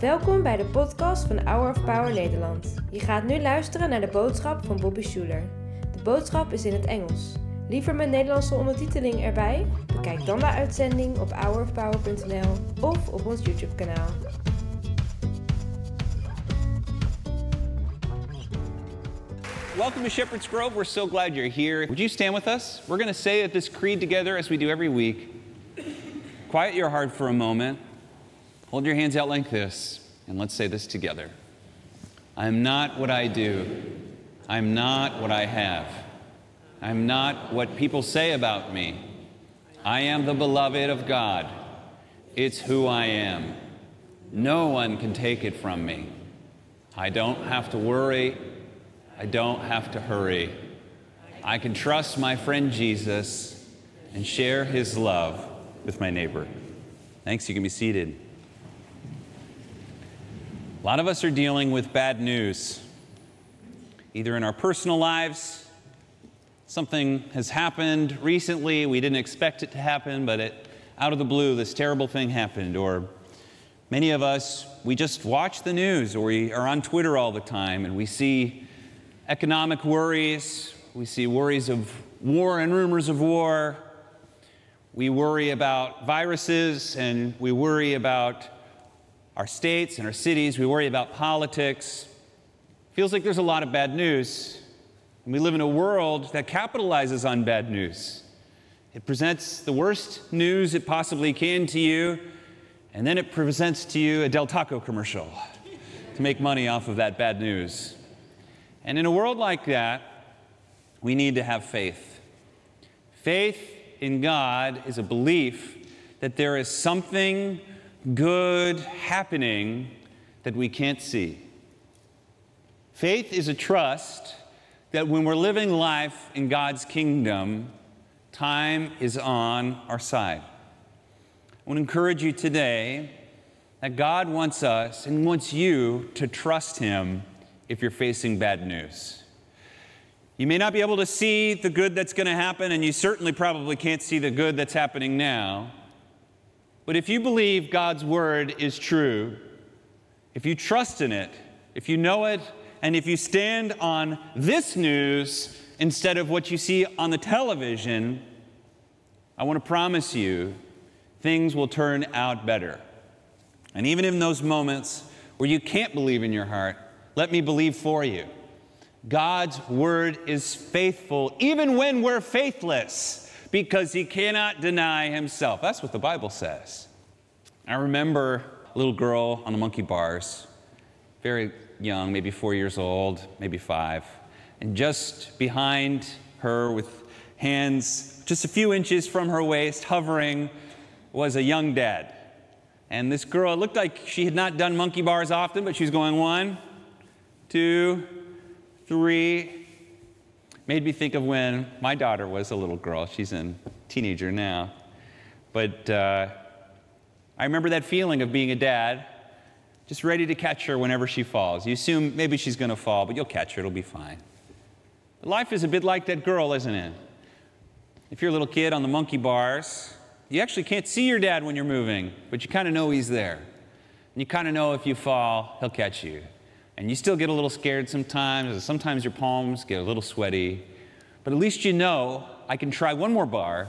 Welkom bij de podcast van Hour of Power Nederland. Je gaat nu luisteren naar de boodschap van Bobby Schuler. De boodschap is in het Engels. Liever met Nederlandse ondertiteling erbij? Bekijk dan de uitzending op hourofpower.nl of op ons YouTube kanaal. Welcome to Shepherd's Grove. We're so glad you're here. Would you stand with us? We're going to say this creed together as we do every week. Quiet your heart for a moment. Hold your hands out like this, and let's say this together. I'm not what I do. I'm not what I have. I'm not what people say about me. I am the beloved of God. It's who I am. No one can take it from me. I don't have to worry. I don't have to hurry. I can trust my friend Jesus and share his love with my neighbor. Thanks, you can be seated. A lot of us are dealing with bad news, either in our personal lives, something has happened recently, we didn't expect it to happen, but it, out of the blue, this terrible thing happened, or many of us, we just watch the news or we are on Twitter all the time and we see economic worries, we see worries of war and rumors of war. We worry about viruses and we worry about our states and our cities. We worry about politics. Feels like there's a lot of bad news. And we live in a world that capitalizes on bad news. It presents the worst news it possibly can to you, and then it presents to you a Del Taco commercial to make money off of that bad news. And in a world like that, we need to have faith. Faith in God is a belief that there is something good happening that we can't see. Faith is a trust that when we're living life in God's kingdom, time is on our side. I want to encourage you today that God wants us and wants you to trust Him if you're facing bad news. You may not be able to see the good that's going to happen, and you certainly probably can't see the good that's happening now. But if you believe God's word is true, if you trust in it, if you know it, and if you stand on this news instead of what you see on the television, I want to promise you things will turn out better. And even in those moments where you can't believe in your heart, let me believe for you. God's word is faithful even when we're faithless because he cannot deny himself. That's what the Bible says. I remember a little girl on the monkey bars, very young, maybe four years old, maybe five, and just behind her with hands just a few inches from her waist, hovering, was a young dad. And this girl, it looked like she had not done monkey bars often, but she was going one, two, three. Made me think of when my daughter was a little girl. She's a teenager now. But uh, I remember that feeling of being a dad, just ready to catch her whenever she falls. You assume maybe she's going to fall, but you'll catch her, it'll be fine. But life is a bit like that girl, isn't it? If you're a little kid on the monkey bars, you actually can't see your dad when you're moving, but you kind of know he's there. And you kind of know if you fall, he'll catch you. And you still get a little scared sometimes. Sometimes your palms get a little sweaty. But at least you know I can try one more bar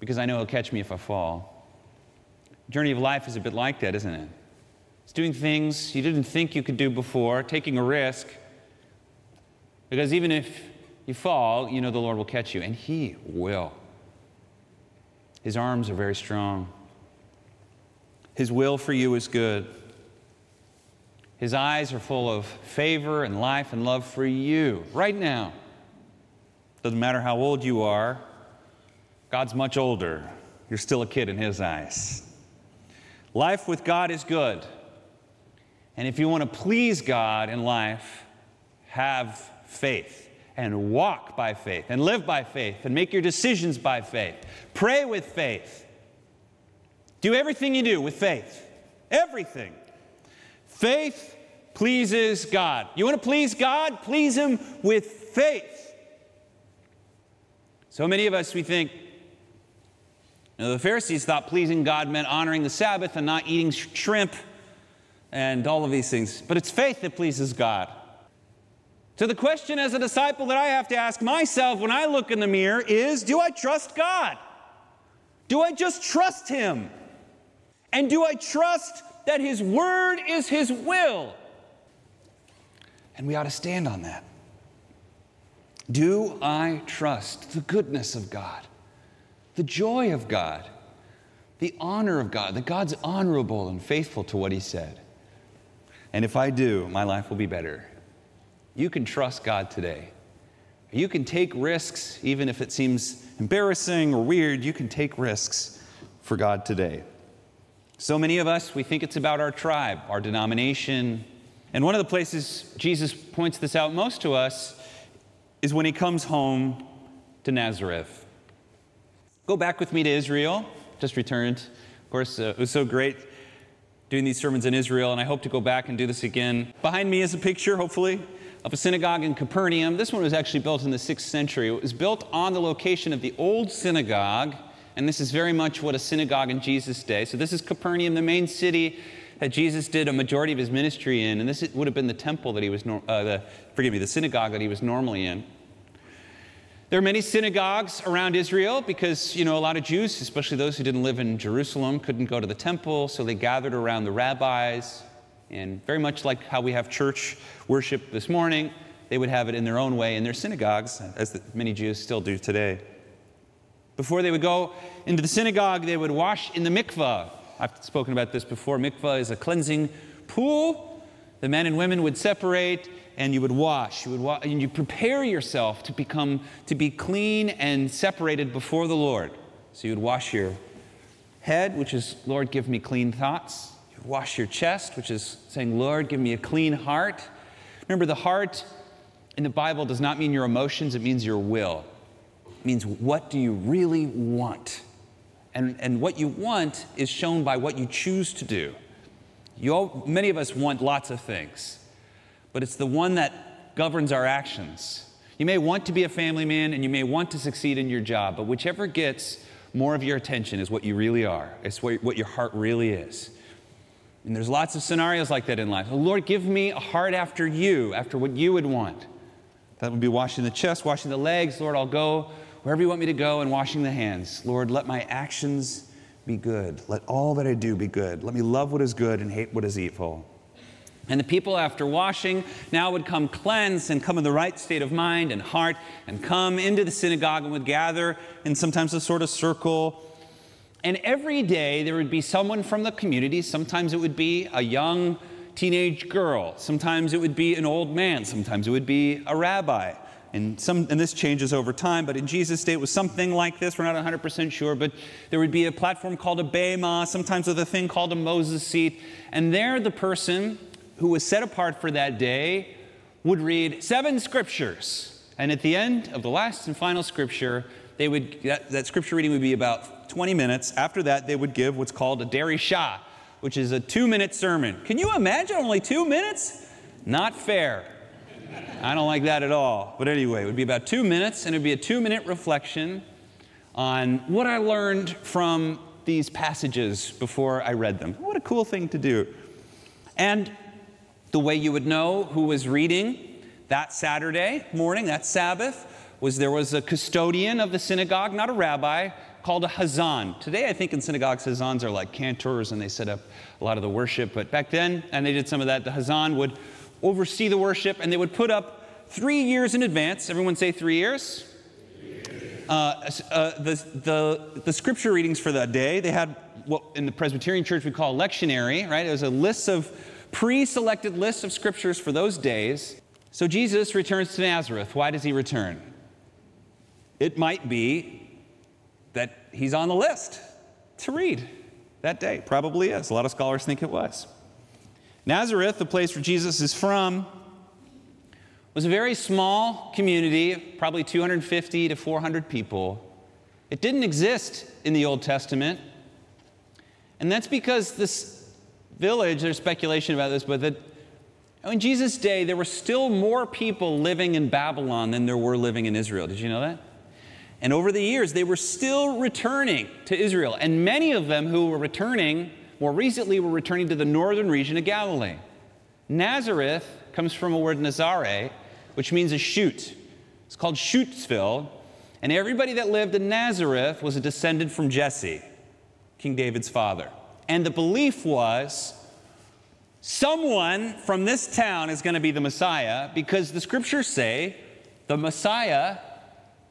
because I know he'll catch me if I fall. Journey of life is a bit like that, isn't it? It's doing things you didn't think you could do before, taking a risk. Because even if you fall, you know the Lord will catch you, and He will. His arms are very strong. His will for you is good. His eyes are full of favor and life and love for you right now. Doesn't matter how old you are, God's much older. You're still a kid in His eyes. Life with God is good. And if you want to please God in life, have faith and walk by faith and live by faith and make your decisions by faith. Pray with faith. Do everything you do with faith. Everything. Faith pleases God. You want to please God? Please Him with faith. So many of us, we think, you know, the Pharisees thought pleasing God meant honoring the Sabbath and not eating shrimp. and all of these things. But it's faith that pleases God. So, the question as a disciple that I have to ask myself when I look in the mirror is do I trust God? Do I just trust Him? And do I trust that His Word is His will? And we ought to stand on that. Do I trust the goodness of God, the joy of God, the honor of God, that God's honorable and faithful to what He said? And if I do, my life will be better. You can trust God today. You can take risks, even if it seems embarrassing or weird, you can take risks for God today. So many of us, we think it's about our tribe, our denomination. And one of the places Jesus points this out most to us is when he comes home to Nazareth. Go back with me to Israel, just returned. Of course, uh, it was so great doing these sermons in Israel, and I hope to go back and do this again. Behind me is a picture, hopefully, of a synagogue in Capernaum. This one was actually built in the sixth century. It was built on the location of the old synagogue, and this is very much what a synagogue in Jesus' day. So, this is Capernaum, the main city that Jesus did a majority of his ministry in, and this would have been the temple that he was, uh, the, forgive me, the synagogue that he was normally in. There are many synagogues around Israel because, you know, a lot of Jews, especially those who didn't live in Jerusalem, couldn't go to the temple, so they gathered around the rabbis and very much like how we have church worship this morning, they would have it in their own way in their synagogues, as many Jews still do today. Before they would go into the synagogue, they would wash in the mikvah. I've spoken about this before. Mikvah is a cleansing pool. The men and women would separate and you would wash. You would wa- and you prepare yourself to become to be clean and separated before the Lord. So you would wash your head, which is Lord, give me clean thoughts You wash your chest, which is saying, Lord, give me a clean heart. Remember, the heart in the Bible does not mean your emotions, it means your will. Means what do you really want? And, and what you want is shown by what you choose to do. You all, many of us want lots of things, but it's the one that governs our actions. You may want to be a family man and you may want to succeed in your job, but whichever gets more of your attention is what you really are. It's what, what your heart really is. And there's lots of scenarios like that in life. Oh, Lord, give me a heart after you, after what you would want. That would be washing the chest, washing the legs. Lord, I'll go wherever you want me to go, and washing the hands. Lord, let my actions be good. Let all that I do be good. Let me love what is good and hate what is evil. And the people, after washing, now would come cleansed and come in the right state of mind and heart and come into the synagogue and would gather in sometimes a sort of circle and every day there would be someone from the community. Sometimes it would be a young teenage girl. Sometimes it would be an old man. Sometimes it would be a rabbi. And, some, and this changes over time, but in Jesus' day it was something like this. We're not 100% sure, but there would be a platform called a bema, sometimes with a thing called a Moses seat. And there, the person who was set apart for that day would read seven scriptures. And at the end of the last and final scripture, they would, that, that scripture reading would be about 20 minutes. After that, they would give what's called a derishah, which is a two minute sermon. Can you imagine only two minutes? Not fair. I don't like that at all. But anyway, it would be about two minutes, and it would be a two minute reflection on what I learned from these passages before I read them. What a cool thing to do. And the way you would know who was reading that Saturday morning, that Sabbath, was there was a custodian of the synagogue, not a rabbi, called a hazan. Today, I think in synagogues, hazans are like cantors and they set up a lot of the worship. But back then, and they did some of that, the hazan would oversee the worship and they would put up three years in advance. Everyone say three years. Uh, uh, the, the, the scripture readings for that day, they had what in the Presbyterian church we call lectionary, right? It was a list of pre selected lists of scriptures for those days. So Jesus returns to Nazareth. Why does he return? It might be that he's on the list to read that day. Probably is. A lot of scholars think it was. Nazareth, the place where Jesus is from, was a very small community, probably 250 to 400 people. It didn't exist in the Old Testament. And that's because this village, there's speculation about this, but that in Jesus' day, there were still more people living in Babylon than there were living in Israel. Did you know that? And over the years, they were still returning to Israel. And many of them who were returning more recently we're returning to the northern region of Galilee. Nazareth comes from a word Nazare, which means a shoot. It's called Shootsville, and everybody that lived in Nazareth was a descendant from Jesse, King David's father. And the belief was someone from this town is going to be the Messiah because the scriptures say the Messiah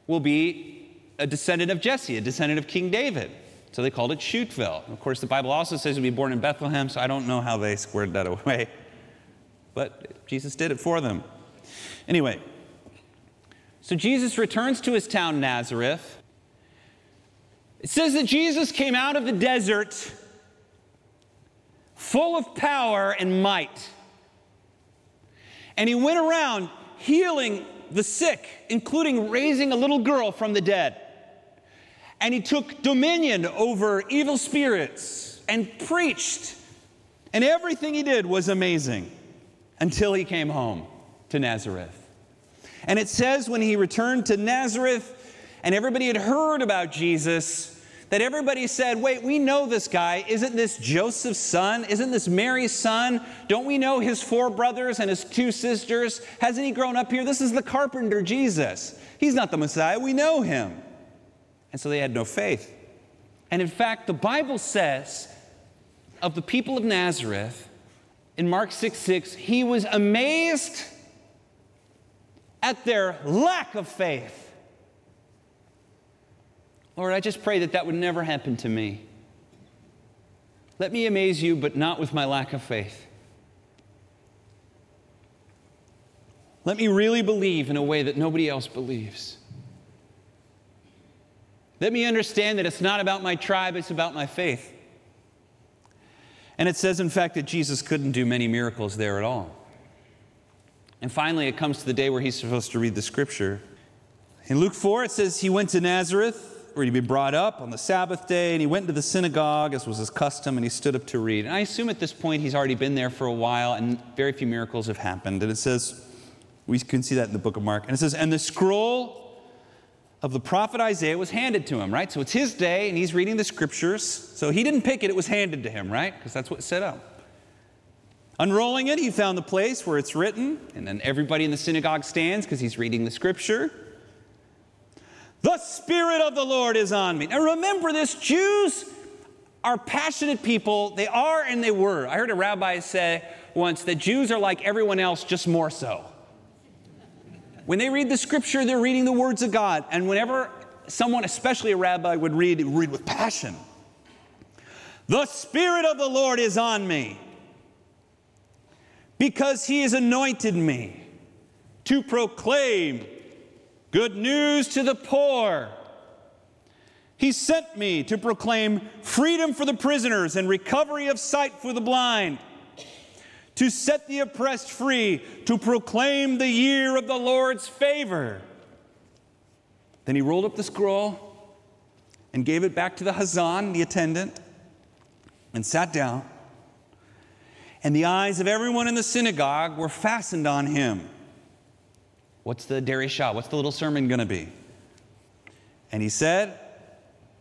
will be a descendant of Jesse, a descendant of King David. So they called it Shootville. Of course, the Bible also says he'll be born in Bethlehem, so I don't know how they squared that away. But Jesus did it for them. Anyway, so Jesus returns to his town, Nazareth. It says that Jesus came out of the desert full of power and might. And he went around healing the sick, including raising a little girl from the dead. And he took dominion over evil spirits and preached. And everything he did was amazing until he came home to Nazareth. And it says when he returned to Nazareth and everybody had heard about Jesus, that everybody said, Wait, we know this guy. Isn't this Joseph's son? Isn't this Mary's son? Don't we know his four brothers and his two sisters? Hasn't he grown up here? This is the carpenter Jesus. He's not the Messiah. We know him. And so they had no faith. And in fact, the Bible says of the people of Nazareth in Mark 6 6, he was amazed at their lack of faith. Lord, I just pray that that would never happen to me. Let me amaze you, but not with my lack of faith. Let me really believe in a way that nobody else believes. Let me understand that it's not about my tribe, it's about my faith. And it says, in fact, that Jesus couldn't do many miracles there at all. And finally, it comes to the day where he's supposed to read the scripture. In Luke 4, it says, He went to Nazareth where he'd be brought up on the Sabbath day, and he went into the synagogue, as was his custom, and he stood up to read. And I assume at this point he's already been there for a while, and very few miracles have happened. And it says, we can see that in the book of Mark. And it says, and the scroll of the prophet Isaiah was handed to him, right? So it's his day, and he's reading the scriptures. So he didn't pick it, it was handed to him, right? Because that's what set up. Oh. Unrolling it, he found the place where it's written, and then everybody in the synagogue stands because he's reading the scripture. The Spirit of the Lord is on me. Now remember this Jews are passionate people. They are and they were. I heard a rabbi say once that Jews are like everyone else, just more so. When they read the scripture, they're reading the words of God. And whenever someone, especially a rabbi, would read, read with passion. The Spirit of the Lord is on me because he has anointed me to proclaim good news to the poor. He sent me to proclaim freedom for the prisoners and recovery of sight for the blind, to set the oppressed free, to proclaim the year of the Lord's favor. Then he rolled up the scroll and gave it back to the Hazan, the attendant, and sat down. And the eyes of everyone in the synagogue were fastened on him. What's the Dereshah? What's the little sermon going to be? And he said,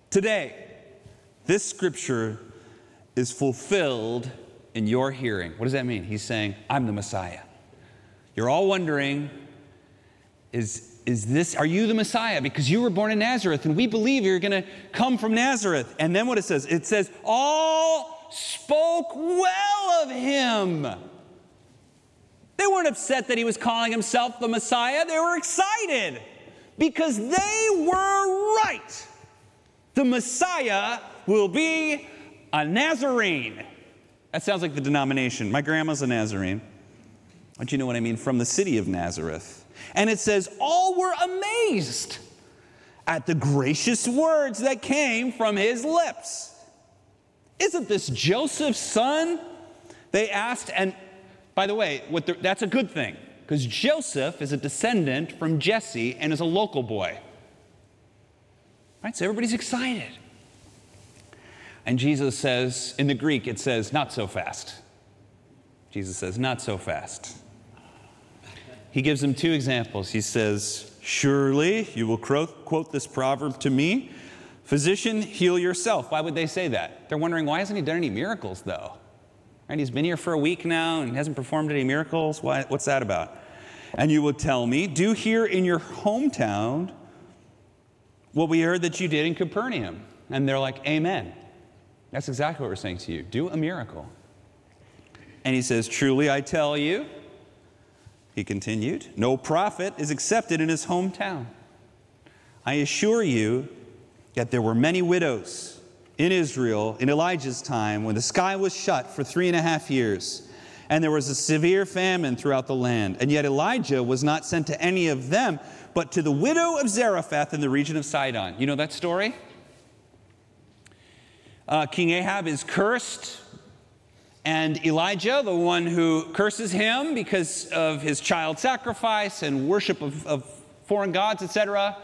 Today, this scripture is fulfilled in your hearing. What does that mean? He's saying, I'm the Messiah. You're all wondering, is, is this, are you the Messiah? Because you were born in Nazareth, and we believe you're going to come from Nazareth. And then what it says? It says, all spoke well of him. They weren't upset that he was calling himself the Messiah. They were excited because they were right. The Messiah will be a Nazarene. That sounds like the denomination. My grandma's a Nazarene. But you know what I mean? From the city of Nazareth. And it says, All were amazed at the gracious words that came from his lips. Isn't this Joseph's son? They asked, and by the way, that's a good thing because Joseph is a descendant from Jesse and is a local boy. Right? So everybody's excited. And Jesus says, in the Greek, it says, not so fast. Jesus says, not so fast. He gives them two examples. He says, Surely you will quote this proverb to me Physician, heal yourself. Why would they say that? They're wondering, why hasn't he done any miracles, though? Right? He's been here for a week now and hasn't performed any miracles. Why, what's that about? And you will tell me, do here in your hometown what we heard that you did in Capernaum. And they're like, Amen. That's exactly what we're saying to you. Do a miracle. And he says, Truly I tell you, he continued, no prophet is accepted in his hometown. I assure you that there were many widows in Israel in Elijah's time when the sky was shut for three and a half years, and there was a severe famine throughout the land. And yet Elijah was not sent to any of them, but to the widow of Zarephath in the region of Sidon. You know that story? Uh, King Ahab is cursed, and Elijah, the one who curses him because of his child sacrifice and worship of, of foreign gods, etc.,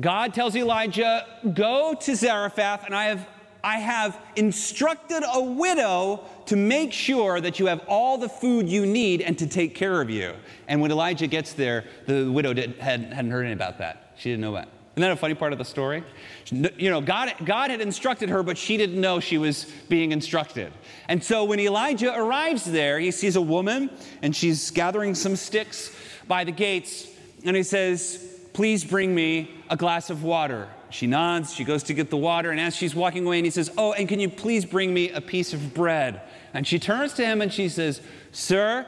God tells Elijah, Go to Zarephath, and I have, I have instructed a widow to make sure that you have all the food you need and to take care of you. And when Elijah gets there, the widow did, hadn't, hadn't heard anything about that. She didn't know that. Isn't that a funny part of the story? You know, God, God had instructed her, but she didn't know she was being instructed. And so when Elijah arrives there, he sees a woman and she's gathering some sticks by the gates. And he says, Please bring me a glass of water. She nods, she goes to get the water, and as she's walking away, and he says, Oh, and can you please bring me a piece of bread? And she turns to him and she says, Sir,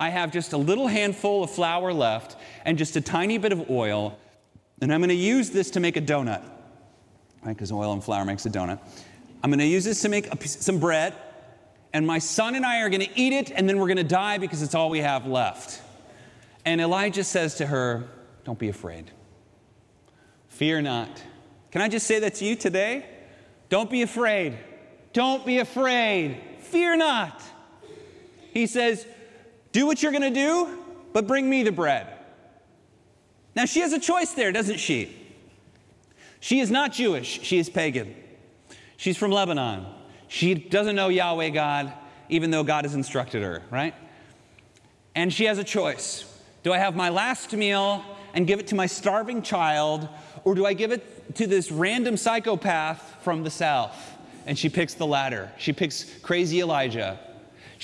I have just a little handful of flour left and just a tiny bit of oil, and I'm going to use this to make a donut, right? Because oil and flour makes a donut. I'm going to use this to make a, some bread, and my son and I are going to eat it, and then we're going to die because it's all we have left. And Elijah says to her, Don't be afraid. Fear not. Can I just say that to you today? Don't be afraid. Don't be afraid. Fear not. He says, Do what you're going to do, but bring me the bread. Now, she has a choice there, doesn't she? She is not Jewish, she is pagan. She's from Lebanon. She doesn't know Yahweh God, even though God has instructed her, right? And she has a choice. Do I have my last meal and give it to my starving child, or do I give it to this random psychopath from the south? And she picks the latter. She picks crazy Elijah.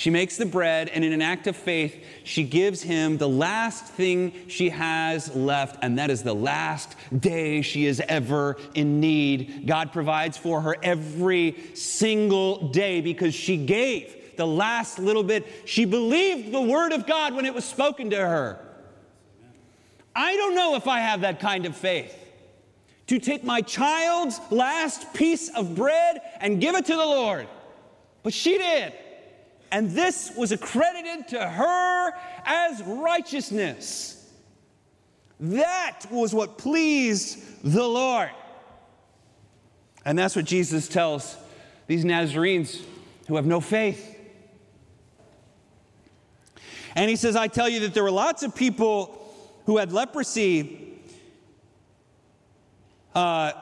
She makes the bread, and in an act of faith, she gives him the last thing she has left, and that is the last day she is ever in need. God provides for her every single day because she gave the last little bit. She believed the word of God when it was spoken to her. I don't know if I have that kind of faith to take my child's last piece of bread and give it to the Lord. But she did. And this was accredited to her as righteousness. That was what pleased the Lord. And that's what Jesus tells these Nazarenes who have no faith. And he says, I tell you that there were lots of people who had leprosy uh,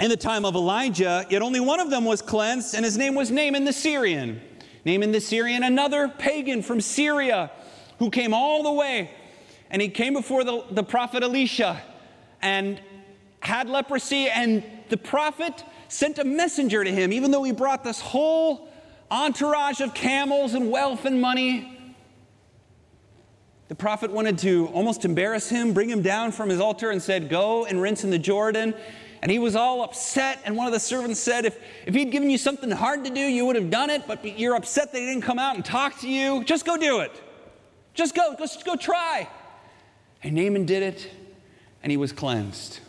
in the time of Elijah, yet only one of them was cleansed, and his name was Naaman the Syrian. Naaman the Syrian, another pagan from Syria who came all the way, and he came before the, the prophet Elisha and had leprosy, and the prophet sent a messenger to him, even though he brought this whole entourage of camels and wealth and money. The prophet wanted to almost embarrass him, bring him down from his altar, and said, Go and rinse in the Jordan. And he was all upset. And one of the servants said, if, if he'd given you something hard to do, you would have done it, but you're upset that he didn't come out and talk to you. Just go do it. Just go, go, go try. And Naaman did it, and he was cleansed.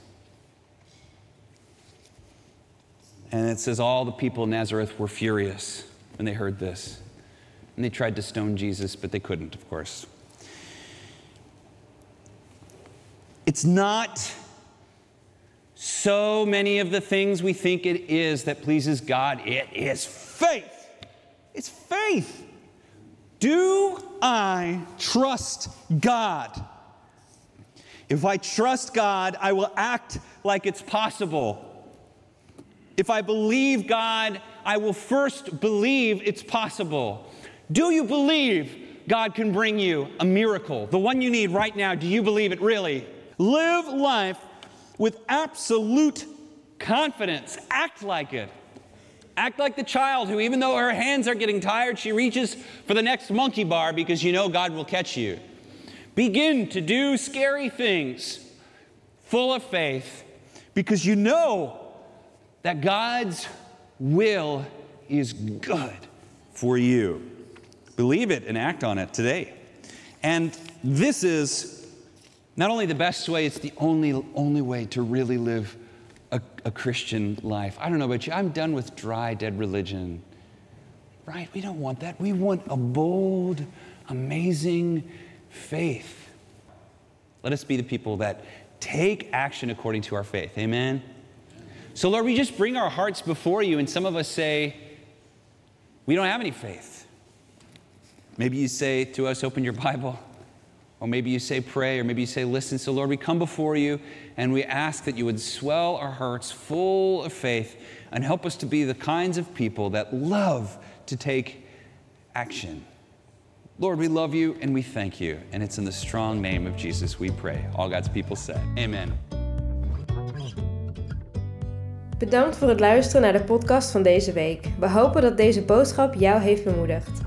And it says all the people in Nazareth were furious when they heard this. And they tried to stone Jesus, but they couldn't, of course. It's not so many of the things we think it is that pleases God. It is faith. It's faith. Do I trust God? If I trust God, I will act like it's possible. If I believe God, I will first believe it's possible. Do you believe God can bring you a miracle? The one you need right now, do you believe it really? Live life with absolute confidence. Act like it. Act like the child who, even though her hands are getting tired, she reaches for the next monkey bar because you know God will catch you. Begin to do scary things full of faith because you know that God's will is good for you. Believe it and act on it today. And this is not only the best way, it's the only, only way to really live a, a Christian life. I don't know about you, I'm done with dry, dead religion. Right? We don't want that. We want a bold, amazing faith. Let us be the people that take action according to our faith. Amen? So, Lord, we just bring our hearts before you, and some of us say, we don't have any faith. Maybe you say to us, open your Bible. Or maybe you say pray, or maybe you say listen. So, Lord, we come before you and we ask that you would swell our hearts full of faith and help us to be the kinds of people that love to take action. Lord, we love you and we thank you. And it's in the strong name of Jesus we pray. All God's people say, Amen. Bedankt voor het luisteren naar de podcast van deze week. We hopen dat deze boodschap jou heeft bemoedigd.